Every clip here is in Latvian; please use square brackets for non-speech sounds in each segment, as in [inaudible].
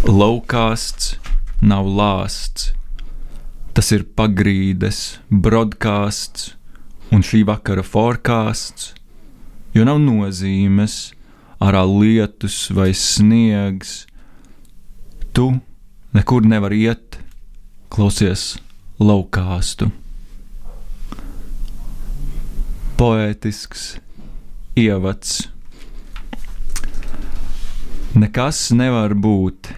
Laukāsts nav lāsts. Tas ir pagrīdes, broadcasts un šī vakara forecāsts, jo nav nozīmes, ārā lietus vai sniegs. Tu nekur nevar iet, klausies laukāstu. Poētisks ievads. Nekas nevar būt.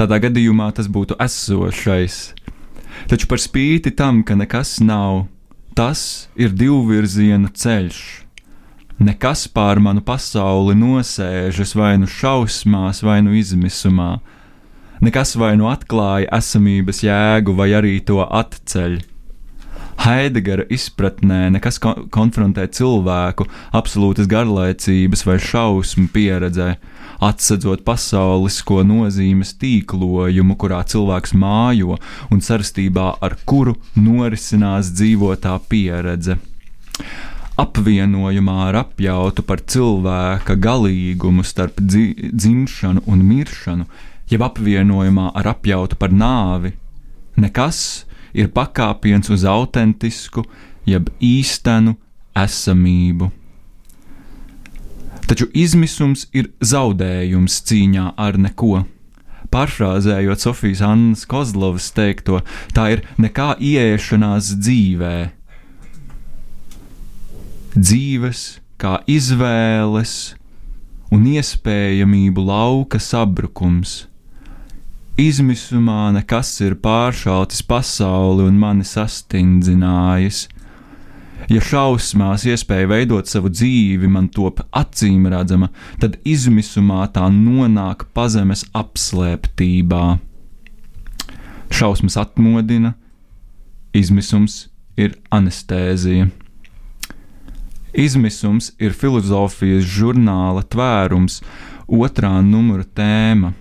Tādā gadījumā tas būtu esošais. Taču par spīti tam, ka nekas nav, tas ir divvirziena ceļš. Nekas pār manu pasauli nosēžas vai nu šausmās, vai nu izmisumā. Nekas vai nu atklāja esamības jēgu, vai arī to atceļ. Heidegera izpratnē nekas ko konfrontē cilvēku absolūtas garlaicības vai šausmu pieredzē, atsedzot pasaulisko nozīmes tīklojumu, kurā cilvēks mājo un sarstībā ar kuru norisinās dzīvotā pieredze. Apvienojumā ar apjautu par cilvēka galīgumu starp dzi dzimšanu un miršanu, jeb apvienojumā ar apjautu par nāvi, nekas ir pakāpiens uz autentisku, jeb īstenu esamību. Taču izmisums ir zaudējums cīņā ar neko. Pārfrāzējot Sofijas Annas Kozlovas teikto, tā ir nekā ieiešanās dzīvē. Dzīves kā izvēles un iespējamību lauka sabrukums. Izmisumā nekas ir pāršautis pasauli un mani sastingdzinājis Ja šausmās iespēja veidot savu dzīvi man top acīm redzama, tad izmisumā tā nonāk pazemes apslēptībā. Šausmas atmodina, izmisums ir anestēzija. Izmisums ir filozofijas žurnāla tvērums, otrā numura tēma,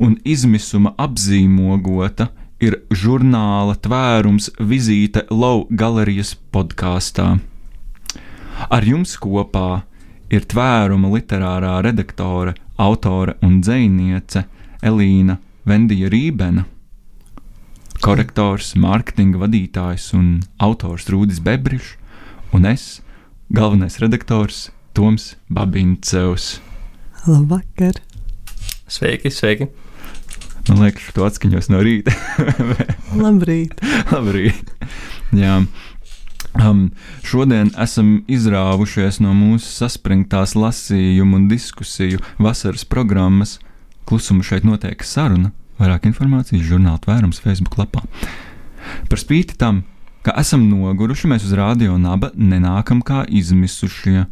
un izmisuma apzīmogota ir žurnāla tvērums vizīte Lau galerijas podkāstā. Ar jums kopā ir tvēruma literārā redaktore, autore un dzēniece Elīna Vendija Rībena, korektors, mārketinga vadītājs un autors Rūdis Bebrišs, un es, galvenais redaktors Toms Babincevs. Labvakar! Sveiki, sveiki! Man liekas, to atskaņos no rīta. [laughs] Labrīt! [laughs] Labrīt! Jā. Um, šodien esam izrāvušies no mūsu saspringtās lasījumu un diskusiju vasaras programmas. Klusuma šeit notiek saruna, vairāk informācijas žurnāla tvērums Facebook lapā. Par spīti tam, ka esam noguruši, mēs uz rādio naba nenākam kā izmisušie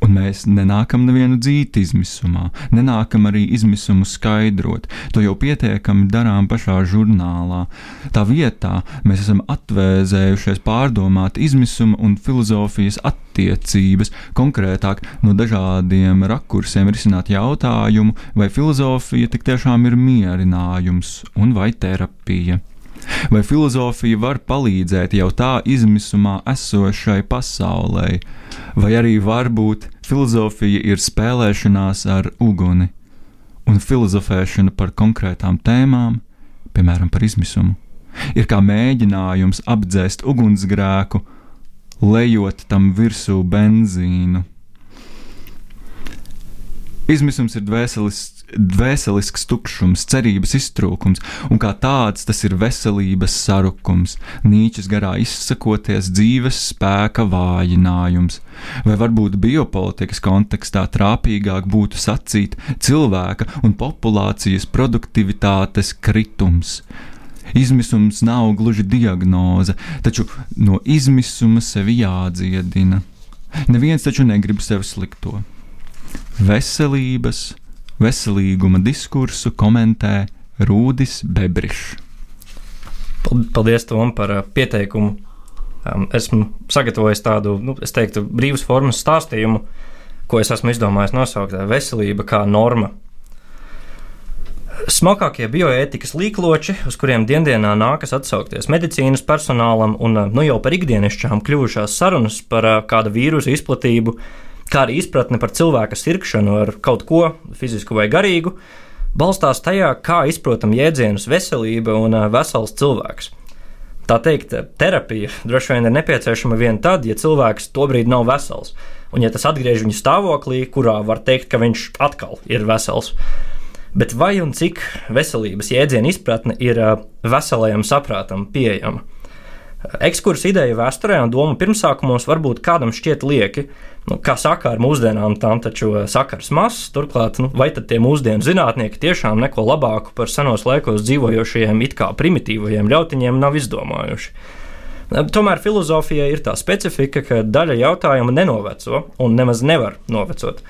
Un mēs nenākam nevienu dzīti izmisumā, nenākam arī izmisumu skaidrot. To jau pietiekami darām pašā žurnālā. Tā vietā mēs esam atvēzējušies pārdomāt izmisuma un filozofijas attiecības, konkrētāk no dažādiem rakursiem risināt jautājumu, vai filozofija tik tiešām ir mierinājums un vai terapija. Vai filozofija var palīdzēt jau tā izmisumā esošai pasaulē, vai arī varbūt filozofija ir spēlēšanās ar uguni un filozofēšana par konkrētām tēmām, piemēram, par izmisumu, ir kā mēģinājums apdzēst ugunsgrēku, lejot tam virsū benzīnu. Izmisums ir dvēselis dvēselisks tukšums, cerības iztrūkums, un kā tāds tas ir veselības sarukums, nīčas garā izsakoties dzīves spēka vājinājums. Vai varbūt biopolitikas kontekstā trāpīgāk būtu sacīt cilvēka un populācijas produktivitātes kritums. Izmisums nav gluži diagnoze, taču no izmisuma sevi jādziedina. Neviens taču negrib sev slikto. Veselības, veselīguma diskursu komentē Rūdis Bebrišs. Paldies, Tom, par uh, pieteikumu. Um, esmu sagatavojis tādu, nu, es teiktu, brīvas formas stāstījumu, ko es esmu izdomājis nosaukt par veselību kā norma. Smalkākie bioētikas līkloči, uz kuriem dienā nākas atsaukties medicīnas personālam, un uh, nu, jau par ikdienišķām kļuvušās sarunas par uh, kāda vīrusa izplatību, kā arī izpratne par cilvēka sirkšanu ar kaut ko fizisku vai garīgu, balstās tajā, kā izprotam jēdzienus veselība un vesels cilvēks. Tā teikt, terapija droši vien ir nepieciešama vien tad, ja cilvēks tobrīd nav vesels, un ja tas atgriež viņu stāvoklī, kurā var teikt, ka viņš atkal ir vesels. Bet vai un cik veselības jēdziena izpratne ir veselajam saprātam pieejama? Ekskursu ideja vēsturē un doma pirmsākumos varbūt kādam šķiet lieki. Nu, kā saka, ar mūsdienām tam taču sakars mazs. Turklāt, nu, vai tad tie mūsdienu zinātnieki tiešām neko labāku par senos laikos dzīvojošajiem, it kā primitīvajiem ļautiņiem nav izdomājuši? Tomēr filozofija ir tā specifika, ka daļa jautājumu nenoveco un nemaz nevar novecot.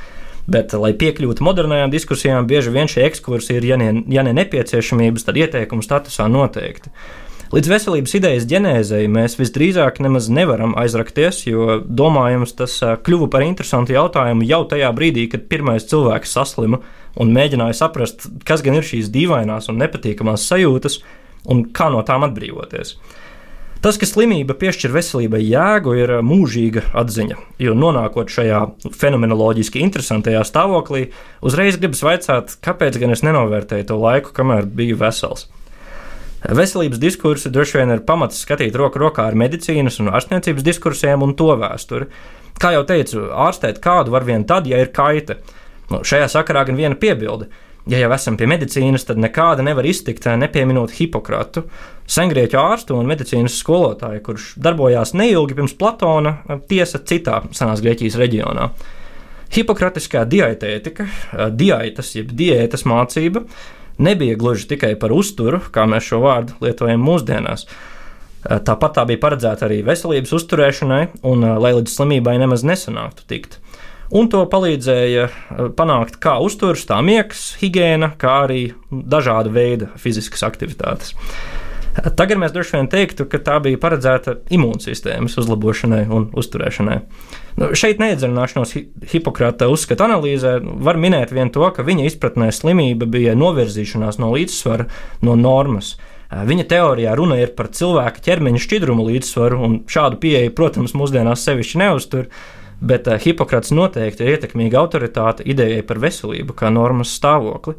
Bet, lai piekļūtu modernām diskusijām, bieži vien šie ekskursi ir, ja ne, ja ne nepieciešamības, tad ieteikumu statusā noteikti. Līdz veselības idejas ģenēzei mēs visdrīzāk nemaz nevaram aizrakties, jo domājams, tas kļuva par interesantu jautājumu jau tajā brīdī, kad pirmais cilvēks saslima un mēģināja saprast, kas gan ir šīs dīvainās un nepatīkamās sajūtas un kā no tām atbrīvoties. Tas, ka slimība piešķir veselībai jēgu, ir mūžīga atziņa, jo nonākot šajā fenomenoloģiski interesantajā stāvoklī, uzreiz gribas vaicāt, kāpēc gan es nenovērtēju to laiku, kamēr biju vesels. Veselības diskursi droši vien ir pamats skatīt roku rokā ar medicīnas un ārstniecības diskursiem un to vēsturi. Kā jau teicu, ārstēt kādu var vien tad, ja ir kaita. Nu, šajā sakarā gan viena piebilde. Ja jau esam pie medicīnas, tad nekāda nevar iztikt, nepieminot Hipokratu, sengrieķu ārstu un medicīnas skolotāju, kurš darbojās neilgi pirms Platona tiesa citā senās Grieķijas reģionā. Hipokratiskā diētētika, diētas jeb diētas mācība nebija gluži tikai par uzturu, kā mēs šo vārdu lietojam mūsdienās. Tāpat tā bija paredzēta arī veselības uzturēšanai, un lai līdz slimībai nemaz nesanāktu tikt. Un to palīdzēja panākt kā uzturs, tā miegs, higiēna, kā arī dažāda veida fiziskas aktivitātes. Tagad mēs droši vien teiktu, ka tā bija paredzēta imūnsistēmas uzlabošanai un uzturēšanai. Nu, šeit neiedziļināšanos Hipokrāta uzskata analīzē, var minēt vien to, ka viņa izpratnē slimība bija novirzīšanās no līdzsvara, no normas. Viņa teorijā runa ir par cilvēka ķermeņa šķidrumu līdzsvaru, un šādu pieeju, protams, mūsdienās sevišķi neuztur. Bet Hipokrāts noteikti ir ietekmīga autoritāte idejai par veselību kā normas stāvokli.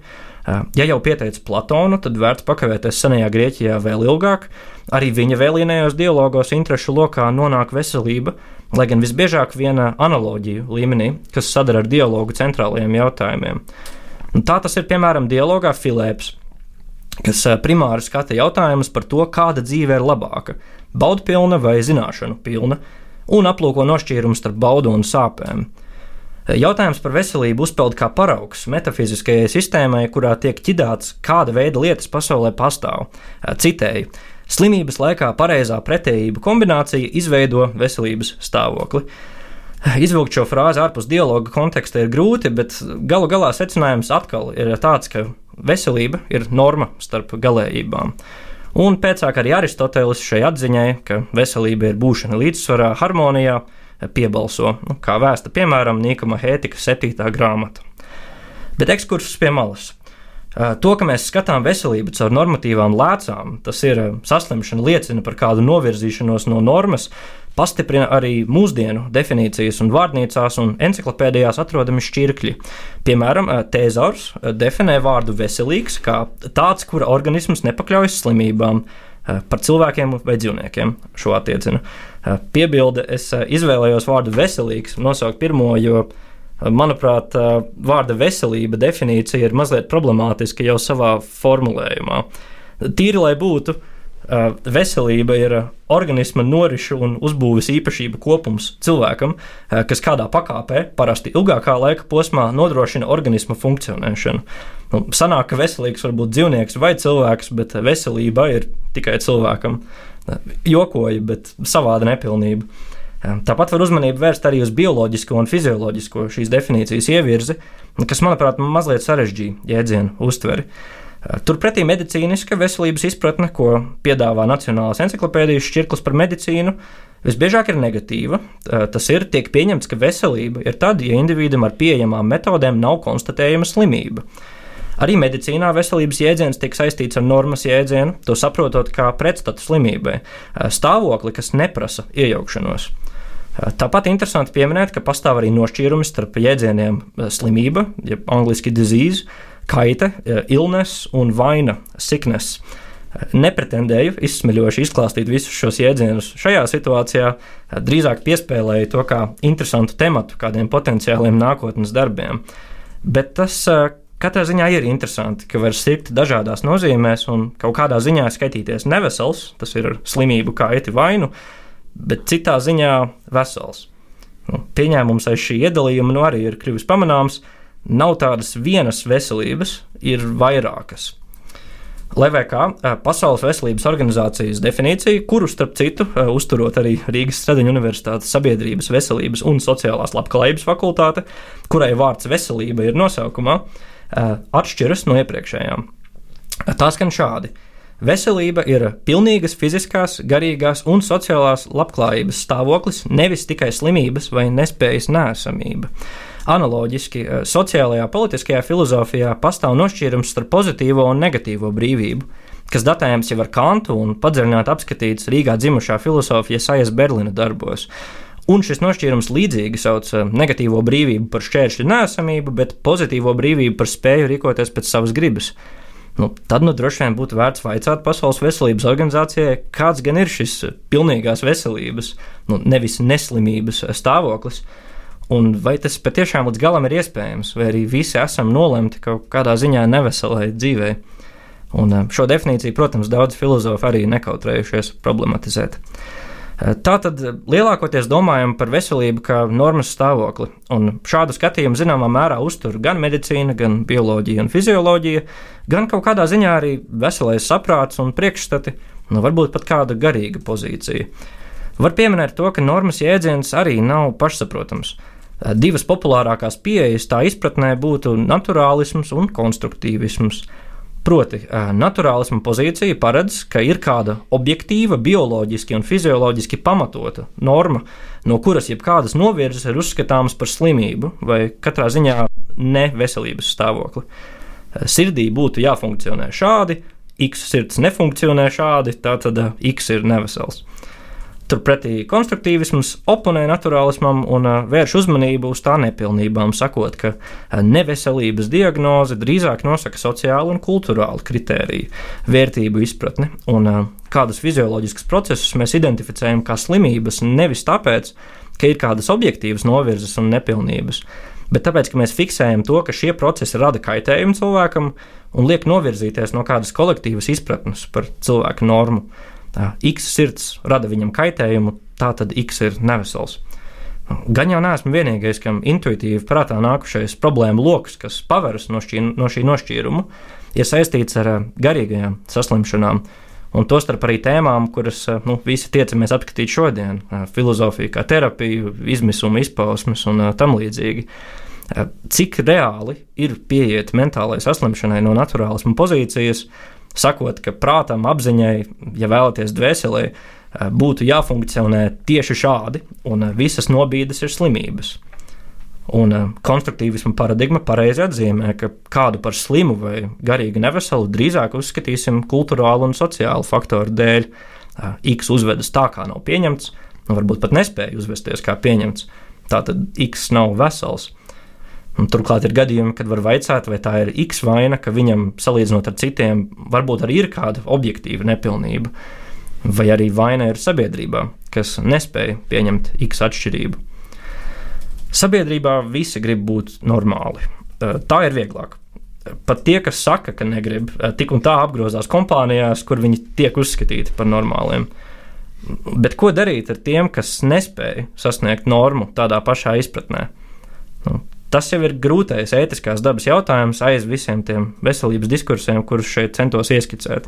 Ja jau pieteicis Platonu, tad vērts pakavēties senajā Grieķijā vēl ilgāk. Arī viņa vēlīnējos dialogos interešu lokā nonāk veselība, lai gan visbiežāk viena analoģiju līmenī, kas sadara ar dialogu centrālajiem jautājumiem. Un tā tas ir piemēram dialogā Filēps, kas primāri skata jautājumus par to, kāda dzīve ir labāka - baudpilna vai zināšanu pilna, un aplūko nošķīrumu starp baudu un sāpēm. Jautājums par veselību uzpeld kā paraugs metafiziskajai sistēmai, kurā tiek ķidāts, kāda veida lietas pasaulē pastāv. Citēji: Slimības laikā pareizā pretējība kombinācija izveido veselības stāvokli. Izvilkt šo frāzi ārpus dialoga konteksta ir grūti, bet galu galā secinājums atkal ir tāds, ka veselība ir norma starp galējībām. Un pēcāk arī Aristotelis šai atziņai, ka veselība ir būšana līdzsvarā, harmonijā, piebalso, nu, kā vēsta piemēram Nīkama Hētika 7. grāmata. Bet ekskursus pie malas. To, ka mēs skatām veselību caur normatīvām lēcām, tas ir saslimšana, liecina par kādu novirzīšanos no normas, pastiprina arī mūsdienu definīcijas un vārnīcās un encyklopēdijās atrodami šķirkļi. Piemēram, Tēzors definē vārdu veselīgs kā tāds, kura organisms nepakļaujas slimībām, par cilvēkiem vai dzīvniekiem šo attiecinu. Piebilde, es izvēlējos vārdu veselīgs, nosaukt pirmo, jo, manuprāt, vārda veselība definīcija ir mazliet problemātiska jau savā formulējumā. Tīri, lai būtu, veselība ir organisma norišu un uzbūves īpašība kopums cilvēkam, kas kādā pakāpē, parasti ilgākā laika posmā, nodrošina organisma funkcionēšanu. Nu, sanāk, ka veselīgs var būt dzīvnieks vai cilvēks, bet veselība ir tikai cilvēkam jokoju, bet savāda nepilnība. Tāpat var uzmanību vērst arī uz bioloģisko un fizioloģisko šīs definīcijas ievirzi, kas, manuprāt, mazliet sarežģīja jēdzienu uztveri. Turpretī medicīniska veselības izpratne, ko piedāvā Nacionālās encyklopēdijas šķirklis par medicīnu, visbiežāk ir negatīva. Tas ir, tiek pieņemts, ka veselība ir tad, ja individam ar pieejamām metodēm nav konstatējama slimība. Arī medicīnā veselības jēdziens tiek saistīts ar normas jēdzienu, to saprotot kā pretstatu slimībai, stāvokli, kas neprasa iejaukšanos. Tāpat interesanti pieminēt, ka pastāv arī nošķīrumi starp jēdzieniem slimība, jeb angļuiski disease, kaite, illness un vaina, sickness. Nepretendēju izsmeļoši izklāstīt visus šos jēdzienus šajā situācijā, drīzāk piespēlēju to kā interesantu tematu kādiem potenciāliem nākotnes darbiem. Bet tas katrā ziņā ir interesanti, ka var sirgt dažādās nozīmēs un kaut kādā ziņā skaitīties nevesels, tas ir slimību kaiti vainu, bet citā ziņā vesels. Nu, pieņēmums aiz šī iedalījuma nu arī ir kļuvis pamanāms. Nav tādas vienas veselības, ir vairākas. Kā Pasaules veselības organizācijas definīcija, kuru starp citu uzturot arī Rīgas Stradiņa Universitātes sabiedrības veselības un sociālās labklājības fakultāte, kurai vārds veselība ir nosaukumā, atšķiras no iepriekšējām. Tā skan šādi. Veselība ir pilnīgas fiziskās, garīgās un sociālās labklājības stāvoklis, nevis tikai slimības vai nespējas nēsamība. Analoģiski eh, sociālajā, politiskajā filozofijā pastāv nošķīrums starp pozitīvo un negatīvo brīvību, kas datējams jau ar Kantu un padziļināti apskatīts Rīgā dzimušā filozofija Sajas Berlina darbos. Un šis nošķīrums līdzīgi sauc eh, negatīvo brīvību par šķēršļu nēsamību, bet pozitīvo brīvību par spēju rīkoties pēc savas gribas. Nu, tad nu, droši vien būtu vērts vaicāt Pasaules veselības organizācijai, kāds gan ir šis pilnīgās veselības, nu, nevis neslimības stāvoklis. Un vai tas patiešām līdz galam ir iespējams, vai arī visi esam nolemti kaut kādā ziņā neveselai dzīvei? Un eh, šo definīciju, protams, daudz filozofi arī nekautrējušies problematizēt. Eh, Tātad lielākoties domājam par veselību kā normas stāvokli, un šādu skatījumu zināmā mērā uztur gan medicīna, gan bioloģija un fizioloģija, gan kaut kādā ziņā arī veselais saprāts un priekšstati, nu varbūt pat kāda garīga pozīcija. Var pieminēt to, ka normas jēdziens arī nav pašsaprotams. Divas populārākās pieejas tā izpratnē būtu naturālisms un konstruktīvisms. Proti, naturālisma pozīcija paredz, ka ir kāda objektīva, bioloģiski un fizioloģiski pamatota norma, no kuras jebkādas novirzes ir uzskatāmas par slimību vai katrā ziņā neveselības stāvokli. Sirdī būtu jāfunkcionē šādi, X sirds nefunkcionē šādi, tātad X ir nevesels. Turpretī konstruktīvisms oponē naturālismam un vērš uzmanību uz tā nepilnībām, sakot, ka neveselības diagnoze drīzāk nosaka sociālu un kultūrālu kritēriju, vērtību izpratni un kādus fizioloģiskus procesus mēs identificējam kā slimības nevis tāpēc, ka ir kādas objektīvas novirzes un nepilnības, bet tāpēc, ka mēs fiksējam to, ka šie procesi rada kaitējumu cilvēkam un liek novirzīties no kādas kolektīvas izpratnes par cilvēku normu. X sirds rada viņam kaitējumu, tā tad X ir nevesels. Gan jau neesmu vienīgais, kam intuitīvi prātā nākušais problēmu lokus, kas paveras no šī, no šī nošķīruma, ir saistīts ar garīgajām saslimšanām, un tostarp arī tēmām, kuras nu, visi tiecamies apskatīt šodien - filozofija, kā terapija, izmisuma izpausmes un tam līdzīgi. Cik reāli ir pieiet mentālajai saslimšanai no naturālisma pozīcijas, sakot, ka prātam, apziņai, ja vēlaties dvēselē, eh, būtu jāfunkcionē tieši šādi, un eh, visas nobīdes ir slimības. Un uh, konstruktīvisma paradigma pareizi atzīmē, ka kādu par slimu vai garīgi neveselu drīzāk uzskatīsim kultūrālu un sociālu faktoru dēļ. X uzvedas tā, kā nav pieņemts, un varbūt pat nespēja uzvesties kā pieņemts. Tātad X nav vesels. Un turklāt ir gadījumi, kad var vaicāt, vai tā ir X vaina, ka viņam, salīdzinot ar citiem, varbūt arī ir kāda objektīva nepilnība, vai arī vaina ir sabiedrībā, kas nespēja pieņemt X atšķirību. Sabiedrībā visi grib būt normāli. Tā ir vieglāk. Pat tie, kas saka, ka negrib, tik un tā apgrozās kompānijās, kur viņi tiek uzskatīti par normāliem. Bet ko darīt ar tiem, kas nespēja sasniegt normu tādā pašā izpratnē? Tas jau ir grūtais ētiskās dabas jautājums aiz visiem tiem veselības diskursiem, kurus šeit centos ieskicēt.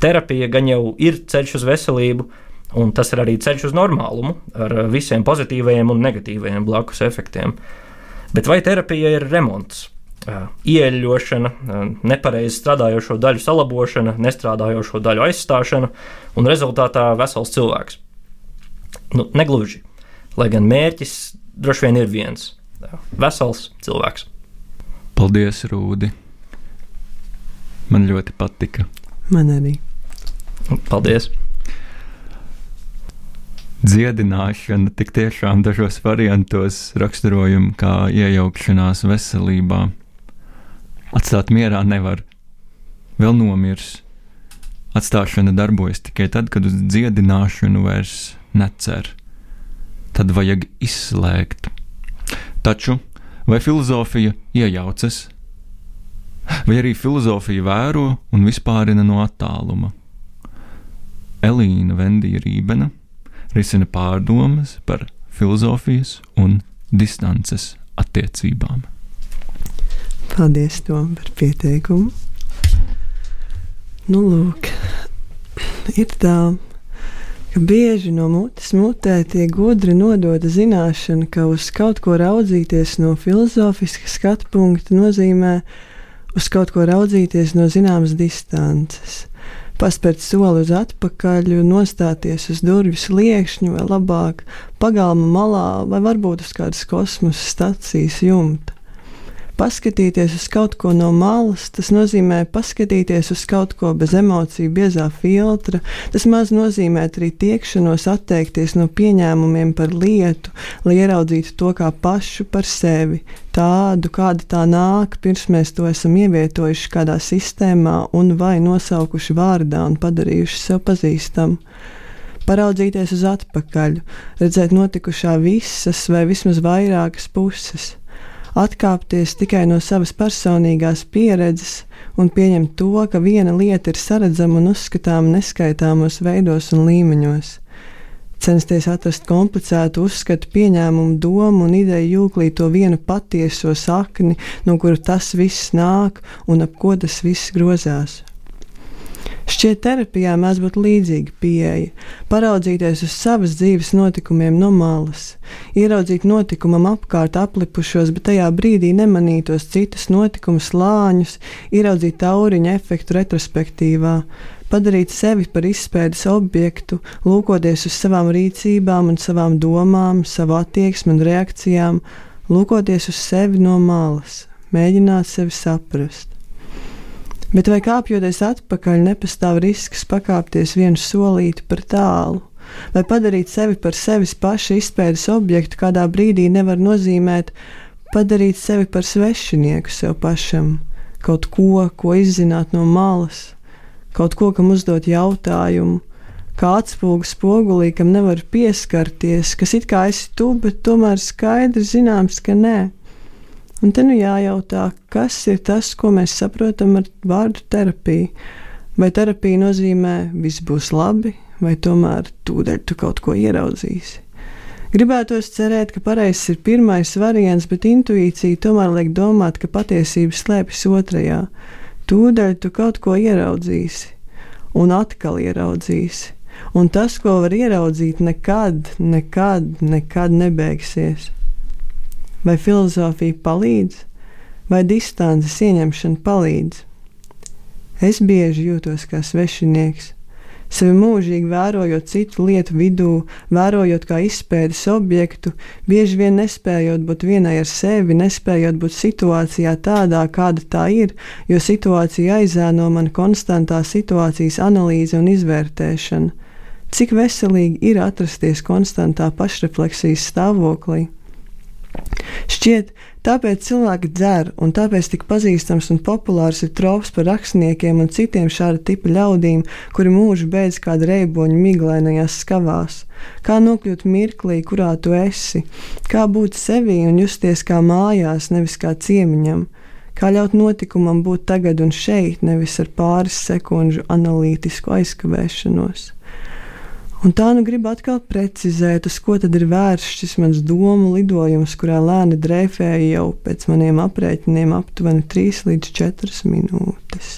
Terapija gan jau ir ceļš uz veselību, un tas ir arī ceļš uz normālumu ar visiem pozitīvajiem un negatīvajiem blakus efektiem. Bet vai terapija ir remonts? Ieeļošana, nepareizi strādājošo daļu salabošana, nestrādājošo daļu aizstāšana un rezultātā vesels cilvēks. Nu, negluži. Lai gan mērķis droši vien ir viens vesels cilvēks. Paldies, Rūdi! Man ļoti patika. Man arī. Paldies! Dziedināšana tik tiešām dažos variantos raksturojama kā iejaukšanās veselībā. Atstāt mierā nevar. Vēl nomirs. Atstāšana darbojas tikai tad, kad uz dziedināšanu vairs necer. Tad vajag izslēgt. Taču vai filozofija iejaucas? Vai arī filozofija vēro un vispārina no attāluma? Elīna Vendija Rībena risina pārdomas par filozofijas un distances attiecībām. Paldies, Tom, par pieteikumu. Nu, lūk, ir tā, ka bieži no mutes mutē tiek gudri nodota zināšana, ka uz kaut ko raudzīties no filozofiska skatu punkta nozīmē uz kaut ko raudzīties no zināmas distances paspērt soli uz atpakaļ, nostāties uz durvju sliekšņa, vai labāk pagalma malā, vai varbūt uz kādas kosmosa stacijas jumta. Paskatīties uz kaut ko no malas, tas nozīmē paskatīties uz kaut ko bez emociju, biezā filtra. Tas maz nozīmē arī tiekšanos, atteikties no pieņēmumiem par lietu, lai ieraudzītu to kā pašu par sevi, tādu, kāda tā nāk, pirms mēs to esam ievietojuši kādā sistēmā un vai nosaukuši vārdā un padarījuši sev pazīstamu paraudzīties uz atpakaļ, redzēt notikušā visas vai vismaz vairākas puses atkāpties tikai no savas personīgās pieredzes un pieņemt to, ka viena lieta ir saredzama un uzskatāma neskaitāmos veidos un līmeņos. Censties atrast komplicētu uzskatu, pieņēmumu, domu un ideju jūklī to vienu patieso sakni, no kura tas viss nāk un ap ko tas viss grozās. Šķiet, terapijā mēs būtu līdzīga pieeja, paraudzīties uz savas dzīves notikumiem no malas, ieraudzīt notikumam apkārt aplipušos, bet tajā brīdī nemanītos citus notikumu slāņus, ieraudzīt tauriņa efektu retrospektīvā, padarīt sevi par izpētes objektu, lūkoties uz savām rīcībām un savām domām, savu attieksmi un reakcijām, lūkoties uz sevi no malas, mēģināt sevi saprast. Bet vai kāpjoties atpakaļ, nepastāv risks pakāpties vienu solīti par tālu? Vai padarīt sevi par sevis paša izpētes objektu kādā brīdī nevar nozīmēt padarīt sevi par svešinieku sev pašam, kaut ko, ko izzināt no malas, kaut ko, kam uzdot jautājumu, kā atspūgu spogulī, kam nevar pieskarties, kas it kā esi tu, bet tomēr skaidri zināms, ka nē. Un te nu jājautā, kas ir tas, ko mēs saprotam ar vārdu terapija. Vai terapija nozīmē, viss būs labi, vai tomēr tūdaļ tu kaut ko ieraudzīsi? Gribētos cerēt, ka pareizs ir pirmais variants, bet intuīcija tomēr liek domāt, ka patiesība slēpjas otrajā. Tūdaļ tu kaut ko ieraudzīsi, un atkal ieraudzīsi, un tas, ko var ieraudzīt, nekad, nekad, nekad nebeigsies. Vai filozofija palīdz, vai distances ieņemšana palīdz? Es bieži jūtos kā svešinieks, sevi mūžīgi vērojot citu lietu vidū, vērojot kā izpētes objektu, bieži vien nespējot būt vienai ar sevi, nespējot būt situācijā tādā, kāda tā ir, jo situācija aizēno man konstantā situācijas analīze un izvērtēšana. Cik veselīgi ir atrasties konstantā pašrefleksijas stāvoklī? Šķiet, tāpēc cilvēki dzer, un tāpēc tik pazīstams un populārs ir trops par rakstniekiem un citiem šāda tipa ļaudīm, kuri mūžu beidz kāda reiboņa miglainajās skavās. Kā nokļūt mirklī, kurā tu esi, kā būt sevi un justies kā mājās, nevis kā ciemiņam, kā ļaut notikumam būt tagad un šeit, nevis ar pāris sekundžu analītisku aizkavēšanos. Un tā nu gribu atkal precizēt, uz ko tad ir vērsts šis mans domu lidojums, kurā lēni dreifēja jau pēc maniem aprēķiniem aptuveni 3 līdz 4 minūtes.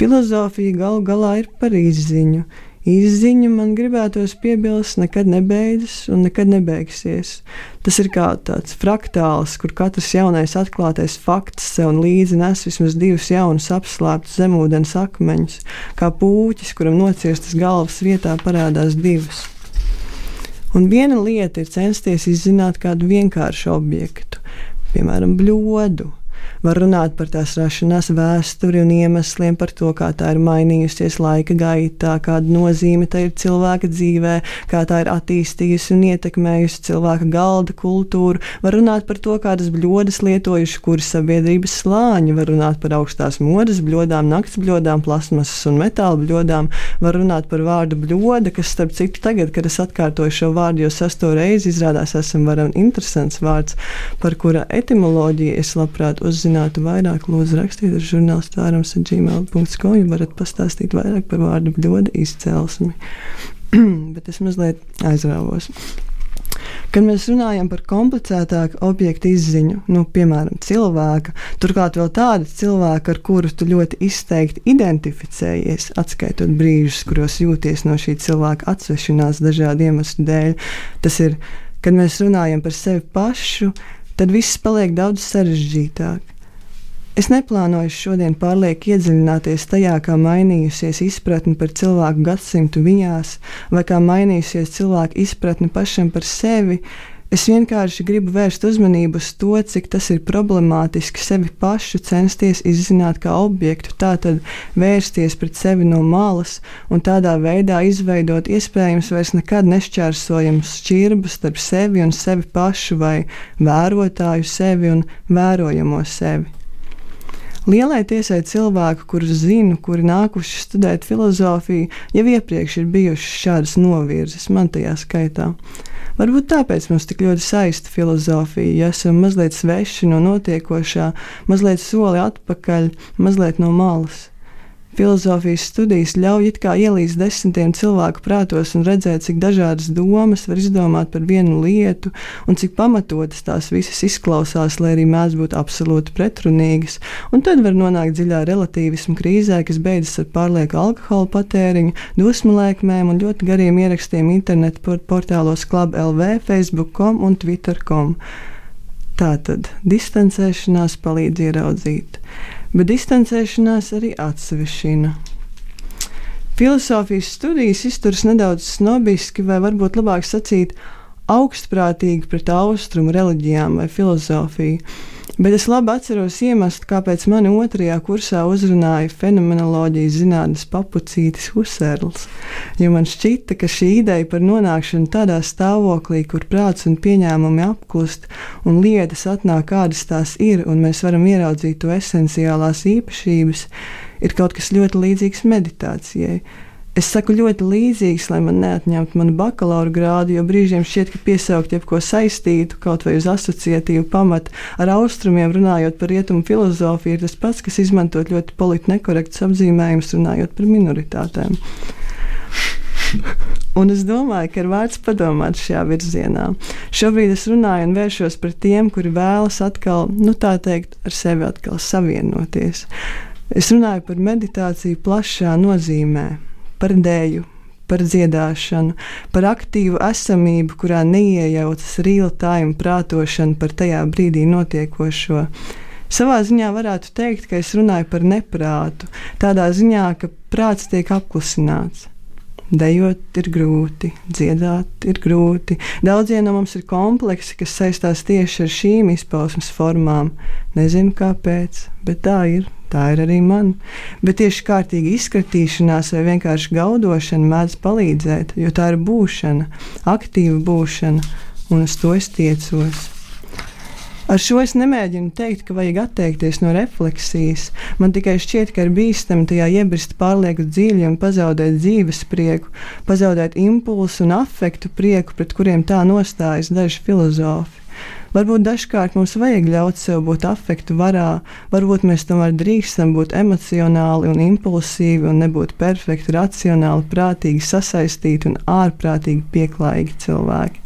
Filozofija galu galā ir par izziņu, Izziņa man gribētos piebilst, nekad nebeidzas un nekad nebeigsies. Tas ir kā tāds fraktāls, kur katrs jaunais atklātais fakts sev līdzi nes vismaz divus jaunus apslēptus zemūdens akmeņus, kā pūķis, kuram nocirstas galvas vietā parādās divas. Un viena lieta ir censties izzināt kādu vienkāršu objektu, piemēram, bļodu Var runāt par tās rašanās vēsturi un iemesliem, par to, kā tā ir mainījusies laika gaitā, kāda nozīme tai ir cilvēka dzīvē, kā tā ir attīstījusi un ietekmējusi cilvēka galda kultūru. Var runāt par to, kādas bļodas lietojuši kuri sabiedrības slāņi. Var runāt par augstās modes bļodām, nakts bļodām, plasmasas un metāla bļodām. Var runāt par vārdu bļoda, kas, starp citu, tagad, kad es atkārtoju šo vārdu jau sesto reizi, izrādās esam varam interesants vārds, par kura etimoloģiju es labprāt uzzinātu uzzinātu vairāk, lūdzu rakstiet uz žurnālistu vārams gmail.com, ja varat pastāstīt vairāk par vārdu bļoda izcelsmi. [clears throat] Bet es mazliet aizrāvos. Kad mēs runājam par komplicētāku objektu izziņu, nu, piemēram, cilvēka, turklāt vēl tādu cilvēku, ar kuru tu ļoti izteikti identificējies, atskaitot brīžus, kuros jūties no šī cilvēka atsvešanās dažādu iemeslu dēļ, tas ir, kad mēs runājam par sevi pašu, tad viss paliek daudz sarežģītāk. Es neplānoju šodien pārlieku iedziļināties tajā, kā mainījusies izpratne par cilvēku gadsimtu viņās, vai kā mainījusies cilvēku izpratne pašam par sevi. Es vienkārši gribu vērst uzmanību uz to, cik tas ir problemātiski sevi pašu censties izzināt kā objektu, tātad vērsties pret sevi no malas un tādā veidā izveidot iespējams vairs nekad nešķērsojamus šķirbus starp sevi un sevi pašu vai vērotāju sevi un vērojamo sevi. Lielai tiesai cilvēku, kurus zinu, kuri nākuši studēt filozofiju, jau iepriekš ir bijušas šādas novirzes, man tajā skaitā. Varbūt tāpēc mums tik ļoti saista filozofija, ja esam mazliet sveši no notiekošā, mazliet soli atpakaļ, mazliet no malas. Filozofijas studijas ļauj it kā ielīst desmitiem cilvēku prātos un redzēt, cik dažādas domas var izdomāt par vienu lietu, un cik pamatotas tās visas izklausās, lai arī mēdz būt absolūti pretrunīgas. Un tad var nonākt dziļā relativismu krīzē, kas beidzas ar pārlieku alkohola patēriņu, dusmu lēkmēm un ļoti gariem ierakstiem internetu portālos Club.lv, Facebook.com un Twitter.com. Tātad distancēšanās palīdz ieraudzīt bet distancēšanās arī atsvešina. Filozofijas studijas izturas nedaudz snobiski, vai varbūt labāk sakīt, augstprātīgi pret austrumu reliģijām vai filozofiju Bet es labi atceros iemeslu, kāpēc mani otrajā kursā uzrunāja fenomenoloģijas zinātnes papucītis Husserls. Jo man šķita, ka šī ideja par nonākšanu tādā stāvoklī, kur prāts un pieņēmumi apklust un lietas atnāk kādas tās ir, un mēs varam ieraudzīt to esenciālās īpašības, ir kaut kas ļoti līdzīgs meditācijai. Es saku ļoti līdzīgs, lai man neatņemtu manu bakalaura grādu, jo brīžiem šķiet, ka piesaukt jebko saistītu, kaut vai uz asociatīvu pamatu ar austrumiem, runājot par rietumu filozofiju, ir tas pats, kas izmantot ļoti politi nekorektus apzīmējumus, runājot par minoritātēm. Un es domāju, ka ir vērts padomāt šajā virzienā. Šobrīd es runāju un vēršos par tiem, kuri vēlas atkal, nu tā teikt, ar sevi savienoties. Es runāju par meditāciju plašā nozīmē par dēļu, par dziedāšanu, par aktīvu esamību, kurā neiejaucas real-time prātošana par tajā brīdī notiekošo. Savā ziņā varētu teikt, ka es runāju par neprātu, tādā ziņā, ka prāts tiek apklusināts. Dejot ir grūti, dziedāt ir grūti. Daudziem no mums ir kompleksi, kas saistās tieši ar šīm izpausmes formām. Nezinu kāpēc, bet tā ir. Tā ir arī man. Bet tieši kārtīga izskatīšanās vai vienkārši gaudošana mēdz palīdzēt, jo tā ir būšana, aktīva būšana, un uz to es tiecos. Ar šo es nemēģinu teikt, ka vajag atteikties no refleksijas. Man tikai šķiet, ka ir bīstami tajā iebrist pārlieku dziļi un pazaudēt dzīves prieku, pazaudēt impulsu un afektu prieku, pret kuriem tā nostājas daži filozofi. Varbūt dažkārt mums vajag ļaut sev būt afektu varā, varbūt mēs tomēr drīkstam būt emocionāli un impulsīvi un nebūt perfekti, racionāli, prātīgi sasaistīti un ārprātīgi pieklājīgi cilvēki.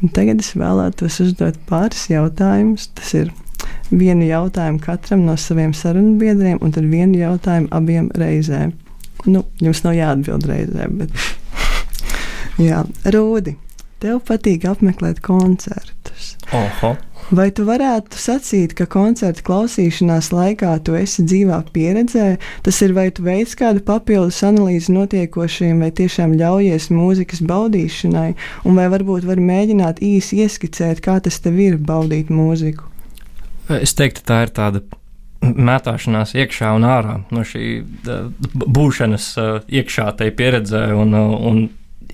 Un tagad es vēlētos uzdot pāris jautājumus. Tas ir vienu jautājumu katram no saviem sarunbiedriem, un tad vienu jautājumu abiem reizēm. Nu, jums nav jāatbild reizē, bet. [laughs] Jā, Rūdi, tev patīk apmeklēt koncertu. Oho. Vai tu varētu sacīt, ka koncerta klausīšanās laikā tu esi dzīvā pieredzē? Tas ir vai tu veic kādu papildus analīzi notiekošajiem, vai tiešām ļaujies mūzikas baudīšanai, un vai varbūt var mēģināt īsi ieskicēt, kā tas tev ir baudīt mūziku? Es teiktu, tā ir tāda mētāšanās iekšā un ārā no šī būšanas iekšā tajā pieredzē, un, un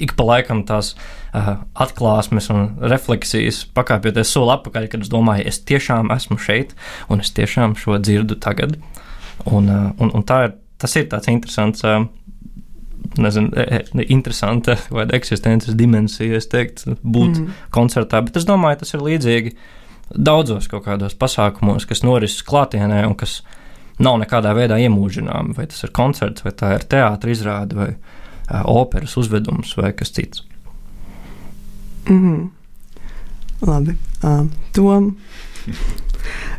ik pa laikam tās atklāsmes un refleksijas pakāpjoties soli atpakaļ, kad es domāju, es tiešām esmu šeit, un es tiešām šo dzirdu tagad. Un, un, un tā ir, tas ir tāds interesants. Nezinu, e, e, interesanta vai eksistences dimensija, es teiktu, būt mm. koncertā, bet es domāju, tas ir līdzīgi uh, daudzos kaut kādos pasākumos, kas norisinās klātienē un kas nav nekādā veidā iemūžināmi. Vai tas ir koncerts, vai tā ir teātris izrāde, vai uh, operas uzvedums, vai kas cits. Mm -hmm. Labi, uh, Tom.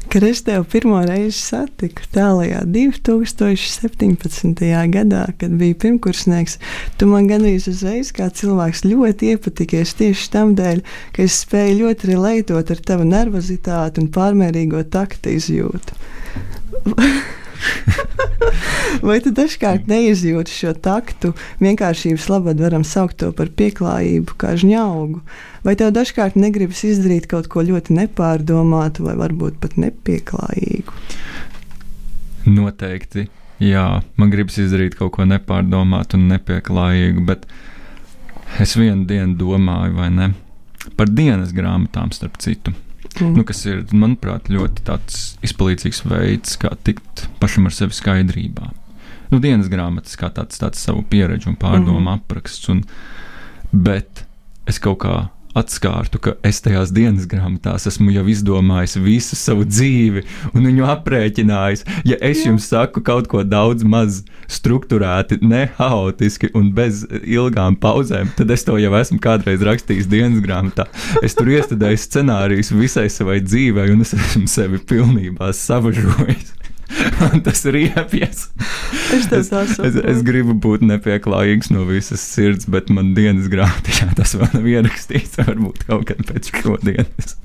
kad es tevi pirmo reizi satiku tālākajā 2017. gadā, kad biju pirmkursnieks, tu man gandrīz uzreiz kā cilvēks ļoti iepatikies tieši tam dēļ, ka es spēju ļoti relētot ar tavu nervozitāti un pārmērīgo taktu izjūtu. [laughs] Vai tu dažkārt neizjūti šo taktu, vienkāršības labad varam saukt to par pieklājību, kā žņaugu? Vai tev dažkārt negribas izdarīt kaut ko ļoti nepārdomātu, vai varbūt pat nepieklājīgu? Noteikti, jā, man gribas izdarīt kaut ko nepārdomātu un nepieklājīgu, bet es vienu dienu domāju, vai ne, par dienas grāmatām starp citu. Mm. Nu, kas ir, manuprāt, ļoti izpalīdzīgs veids, kā tikt pašam ar sevi skaidrībā. Nu, dienas grāmatas kā tāds, tāds savu pieredzi un pārdomu mm. apraksts, un, bet es kaut kā atskārtu, ka es tajās dienas grāmatās esmu jau izdomājis visu savu dzīvi un viņu aprēķinājis. Ja es Jā. jums saku kaut ko daudz maz strukturēti, nehaotiski un bez ilgām pauzēm, tad es to jau esmu kādreiz rakstījis dienas grāmatā. Es tur iestudēju scenārijus visai savai dzīvei, un es esmu sevi pilnībā savažojis. Tas ir iepjas. Es, es, es, es gribu būt nepieklājīgs no visas sirds, bet man dienas grāmatā [laughs] tas vēl nav ierakstīts. Varbūt kaut kad pēc šodienas.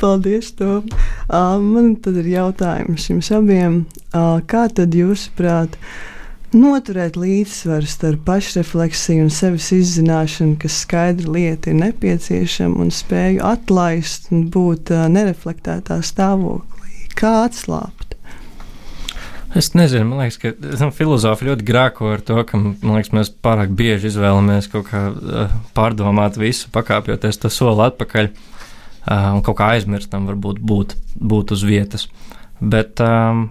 Paldies, Tom. Uh, man tad ir jautājums jums abiem. Uh, kā tad jūsuprāt? Noturēt līdzsvaru starp pašrefleksiju un sevis izzināšanu, kas skaidra lieta ir nepieciešama, un spēju atlaist un būt uh, nereflektētā stāvoklī kā atslābt? Es nezinu, man liekas, ka nu, filozofi ļoti grēko ar to, ka liekas, mēs pārāk bieži izvēlamies kaut kā uh, pārdomāt visu, pakāpjoties to soli atpakaļ uh, un kaut kā aizmirstam, varbūt būt, būt uz vietas. Bet um,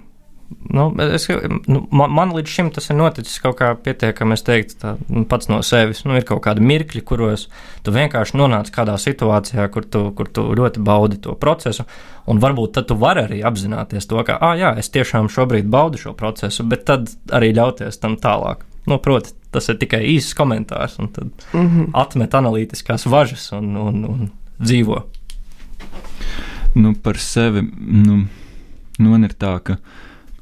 Nu, es, nu, man, man līdz šim tas ir noticis kaut kā pietiekami, es teiktu, tā, nu, pats no sevis. Nu, ir kaut kādi mirkļi, kuros tu vienkārši nonāc kādā situācijā, kur tu, kur tu ļoti baudi to procesu. Un varbūt tad tu vari arī apzināties to, ka, ah, jā, es tiešām šobrīd baudu šo procesu, bet tad arī ļauties tam tālāk. Nu, proti, tas ir tikai īsts komentārs, un tad mm -hmm. atmet analītiskās važas un, un, un dzīvo. Nu, par sevi nu, nu man ir tā, ka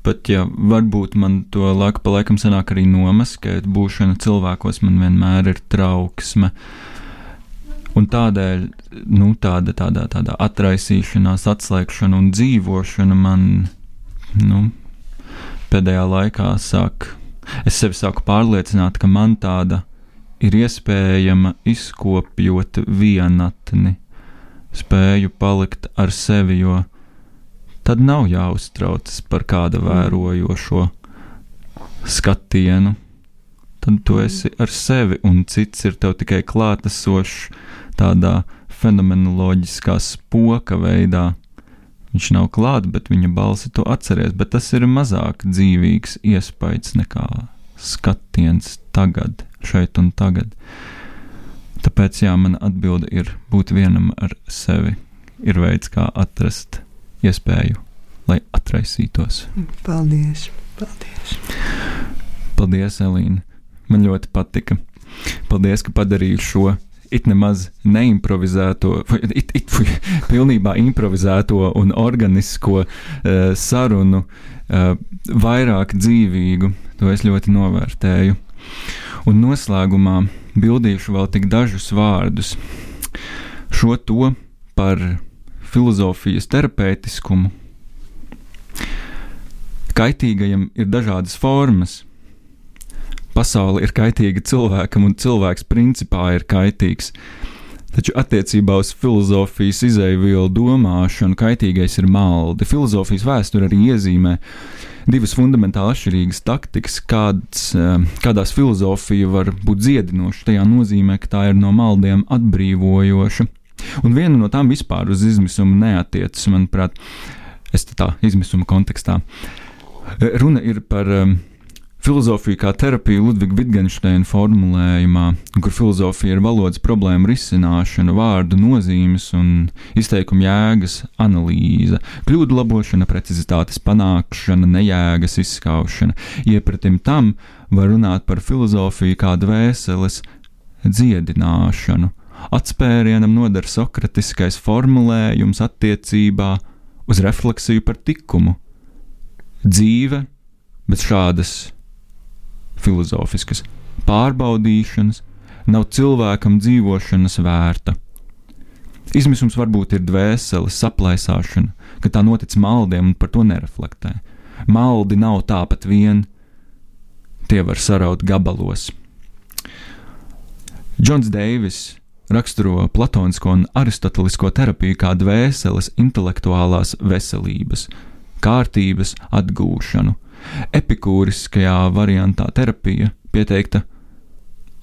pat ja varbūt man to laiku pa laikam sanāk arī nomaskēt, būšana cilvēkos man vienmēr ir trauksme. Un tādēļ nu, tāda, tāda, tāda atraisīšanās, atslēgšana un dzīvošana man nu, pēdējā laikā sāk, es sevi sāku pārliecināt, ka man tāda ir iespējama izkopjot vienatni, spēju palikt ar sevi, jo tad nav jāuztraucas par kāda vērojošo skatienu. Tad tu esi ar sevi, un cits ir tev tikai klātesošs tādā fenomenoloģiskā spoka veidā. Viņš nav klāts, bet viņa balsi to atceries, bet tas ir mazāk dzīvīgs iespējas nekā skatiens tagad, šeit un tagad. Tāpēc jā, mana atbilde ir būt vienam ar sevi. Ir veids, kā atrast iespēju, lai atraisītos. Paldies! Paldies, Paldies Elīna! Man ļoti patika. Paldies, ka padarīji šo it nemaz neimprovizēto, it, it, pilnībā improvizēto un organisko uh, sarunu uh, vairāk dzīvīgu. To es ļoti novērtēju. Un noslēgumā bildīšu vēl tik dažus vārdus. Šo to par filozofijas terapeitiskumu. Kaitīgajam ir dažādas formas. Pasaule ir kaitīga cilvēkam, un cilvēks principā ir kaitīgs. Taču attiecībā uz filozofijas izēvielu domāšanu kaitīgais ir maldi. Filozofijas vēsture arī iezīmē divas fundamentāli atšķirīgas taktikas, kāds, eh, kādās filozofija var būt dziedinoša. Tajā nozīmē, ka tā ir no maldiem atbrīvojoša. Un viena no tām vispār uz izmisumu neatiecas, manuprāt, es tā izmisuma kontekstā. Runa ir par um, Filozofija kā terapija Ludviga Wittgensteina formulējumā, kur filozofija ir valodas problēmu risināšana, vārdu nozīmes un izteikuma jēgas analīze, kļūdu labošana, precizitātes panākšana, nejēgas izskaušana. Iepratim tam var runāt par filozofiju kā dvēseles dziedināšanu. Atspērienam noder sokratiskais formulējums attiecībā uz refleksiju par tikumu. Dzīve bez šādas filozofiskas pārbaudīšanas nav cilvēkam dzīvošanas vērta. Izmisums varbūt ir dvēseles saplēsāšana, ka tā notic maldiem un par to nereflektē. Maldi nav tāpat vien, tie var saraut gabalos. Džons Deivis raksturo platonisko un aristotelisko terapiju kā dvēseles intelektuālās veselības, kārtības atgūšanu, Epikūriskajā variantā terapija pieteikta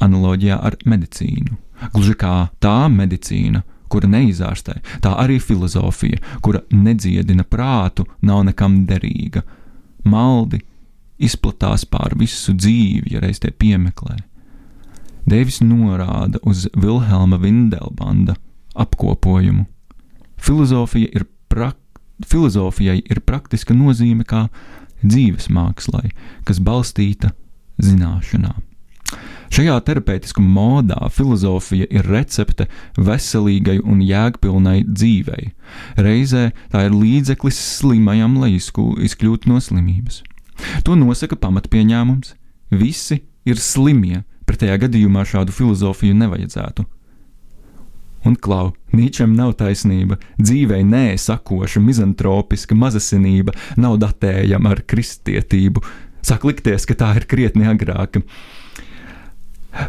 analoģijā ar medicīnu. Gluži kā tā medicīna, kura neizārstē, tā arī filozofija, kura nedziedina prātu, nav nekam derīga. Maldi izplatās pār visu dzīvi, ja reiz tie piemeklē. Deivis norāda uz Vilhelma Vindelbanda apkopojumu. Filozofija ir prak filozofijai ir praktiska nozīme kā dzīves mākslai, kas balstīta zināšanā. Šajā terapeitiskuma modā filozofija ir recepte veselīgai un jēgpilnai dzīvei. Reizē tā ir līdzeklis slimajam, lai izkļūtu no slimības. To nosaka pamatpieņēmums: visi ir slimie, pretējā gadījumā šādu filozofiju nevajadzētu. Un klau, Nīčam nav taisnība, dzīvei nēsakoša, mizantropiska mazasinība nav datējama ar kristietību. Sāk likties, ka tā ir krietni agrāka.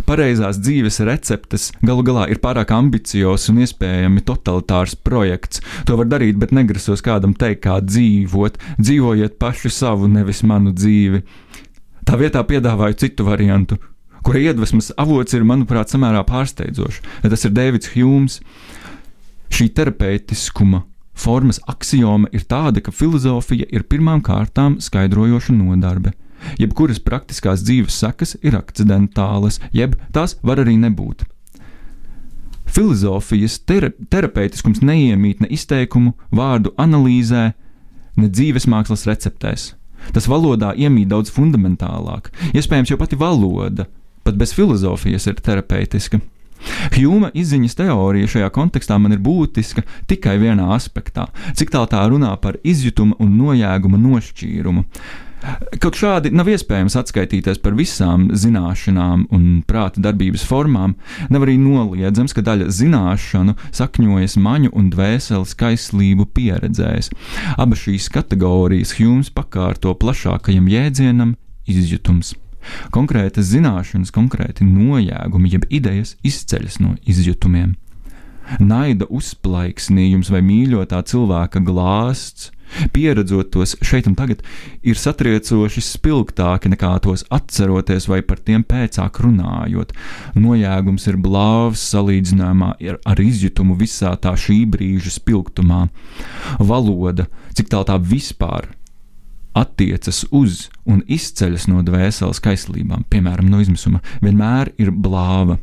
Pareizās dzīves receptes galu galā ir pārāk ambiciozs un iespējami totalitārs projekts. To var darīt, bet negrasos kādam teikt, kā dzīvot. Dzīvojiet paši savu, nevis manu dzīvi. Tā vietā piedāvāju citu variantu kura iedvesmas avots ir, manuprāt, samērā pārsteidzošs. Tas ir Deivids Hjūms. Šī terapeitiskuma formas axioma ir tāda, ka filozofija ir pirmām kārtām skaidrojoša nodarbe. Jebkuras praktiskās dzīves sekas ir akcidentālas, jeb tās var arī nebūt. Filozofijas tera terapeitiskums neiemīt ne izteikumu, vārdu analīzē, ne dzīves mākslas receptēs. Tas valodā iemīt daudz fundamentālāk. Iespējams, jau pati valoda pat bez filozofijas ir terapeitiska. Hjūma izziņas teorija šajā kontekstā man ir būtiska tikai vienā aspektā, cik tālu tā runā par izjutuma un nojēguma nošķīrumu. Kaut šādi nav iespējams atskaitīties par visām zināšanām un prāta darbības formām, nav arī noliedzams, ka daļa zināšanu sakņojas maņu un dvēseles kaislību pieredzēs. Abas šīs kategorijas Hjūms pakārto plašākajam jēdzienam - izjutums. Konkrētas zināšanas, konkrēti nojēgumi, jeb idejas izceļas no izjutumiem. Naida uzplaiksnījums vai mīļotā cilvēka glāsts, pieredzot tos šeit un tagad, ir satriecoši spilgtāki nekā tos atceroties vai par tiem pēcāk runājot. Nojēgums ir blāvs salīdzinājumā ar, izjutumu visā tā šī brīža spilgtumā. Valoda, cik tālu tā vispār attiecas uz un izceļas no dvēseles kaislībām, piemēram, no izmisuma, vienmēr ir blāva.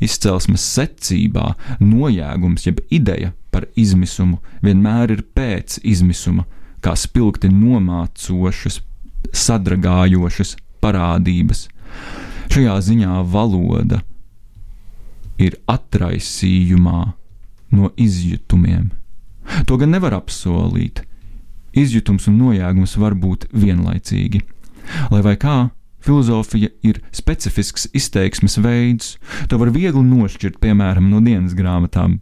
Izcelsmes secībā nojēgums, jeb ideja par izmisumu, vienmēr ir pēc izmisuma, kā spilgti nomācošas, sadragājošas parādības. Šajā ziņā valoda ir atraisījumā no izjutumiem. To gan nevar apsolīt, izjutums un nojēgums var būt vienlaicīgi. Lai vai kā, filozofija ir specifisks izteiksmes veids, to var viegli nošķirt piemēram no dienas grāmatām.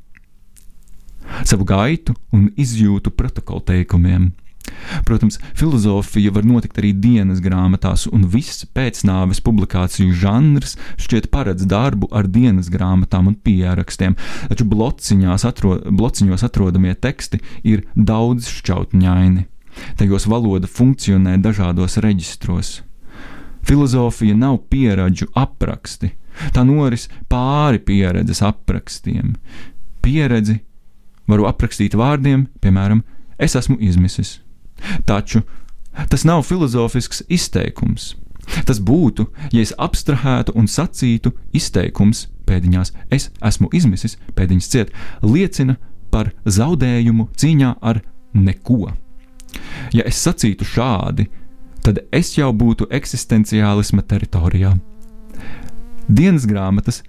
Savu gaitu un izjūtu protokolu teikumiem. Protams, filozofija var notikt arī dienas grāmatās, un viss pēcnāves publikāciju žanrs šķiet paredz darbu ar dienas grāmatām un pierakstiem, taču atro, blociņos atrodamie teksti ir daudz šķautņaini. Tajos valoda funkcionē dažādos reģistros. Filozofija nav pieredžu apraksti, tā noris pāri pieredzes aprakstiem. Pieredzi varu aprakstīt vārdiem, piemēram, es esmu izmisis. Taču tas nav filozofisks izteikums. Tas būtu, ja es abstrahētu un sacītu izteikums pēdiņās, es esmu izmisis, pēdiņas ciet, liecina par zaudējumu cīņā ar neko. Ja es sacītu šādi, tad es jau būtu eksistenciālisma teritorijā. Dienas grāmatas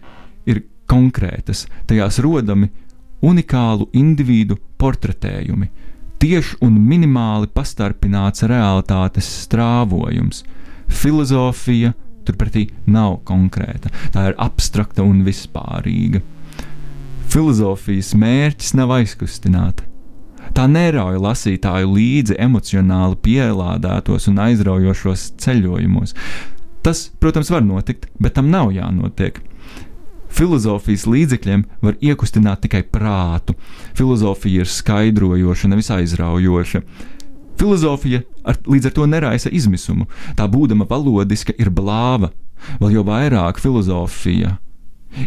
ir konkrētas, tajās rodami unikālu individu portretējumi, tieši un minimāli pastarpināts realitātes strāvojums. Filozofija turpretī nav konkrēta, tā ir abstrakta un vispārīga. Filozofijas mērķis nav aizkustināt. Tā nerauj lasītāju līdzi emocionāli pielādētos un aizraujošos ceļojumos. Tas, protams, var notikt, bet tam nav jānotiek. Filozofijas līdzekļiem var iekustināt tikai prātu. Filozofija ir skaidrojoša, nevis aizraujoša. Filozofija ar, līdz ar to neraisa izmisumu. Tā būdama valodiska ir blāva, vēl jau vairāk filozofija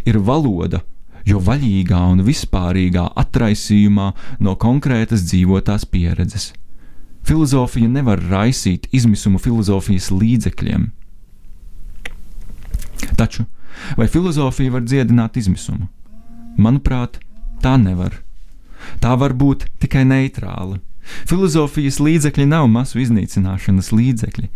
ir valoda, jo vaļīgā un vispārīgā atraisījumā no konkrētas dzīvotās pieredzes. Filozofija nevar raisīt izmisumu filozofijas līdzekļiem. Taču Vai filozofija var dziedināt izmisumu? Manuprāt, tā nevar. Tā var būt tikai neitrāla. Filozofijas līdzekļi nav masu iznīcināšanas līdzekļi.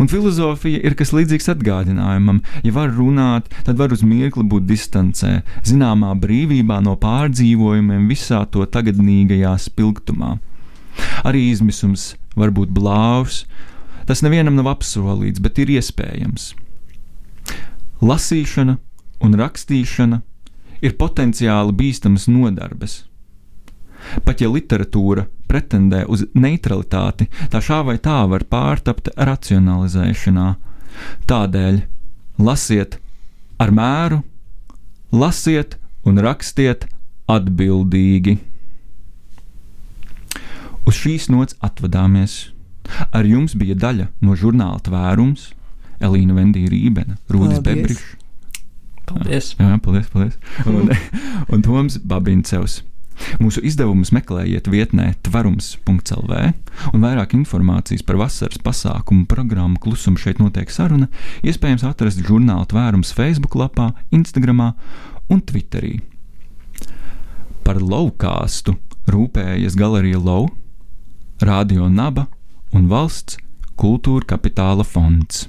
Un filozofija ir kas līdzīgs atgādinājumam. Ja var runāt, tad var uz mirkli būt distancē, zināmā brīvībā no pārdzīvojumiem visā to tagadnīgajā spilgtumā. Arī izmisums var būt blāvs, tas nevienam nav apsolīts, bet ir iespējams. Lasīšana un rakstīšana ir potenciāli bīstamas nodarbes. Pat ja literatūra pretendē uz neutralitāti, tā šā vai tā var pārtapt racionalizēšanā. Tādēļ lasiet ar mēru, lasiet un rakstiet atbildīgi. Uz šīs nots atvadāmies. Ar jums bija daļa no žurnāla tvērums Elīna Vendija Rībena, Rūdis Bebrišs. Paldies! Jā, jā, paldies, paldies. Un, [laughs] un Toms Babincevs. Mūsu izdevumus meklējiet vietnē tvarums.lv, un vairāk informācijas par vasaras pasākumu programmu Klusuma šeit notiek saruna iespējams atrast žurnāla tvērums Facebook lapā, Instagram un Twitterī. Par laukāstu rūpējas Galerija Lau, Radio Naba un Valsts kultūra kapitāla fonds.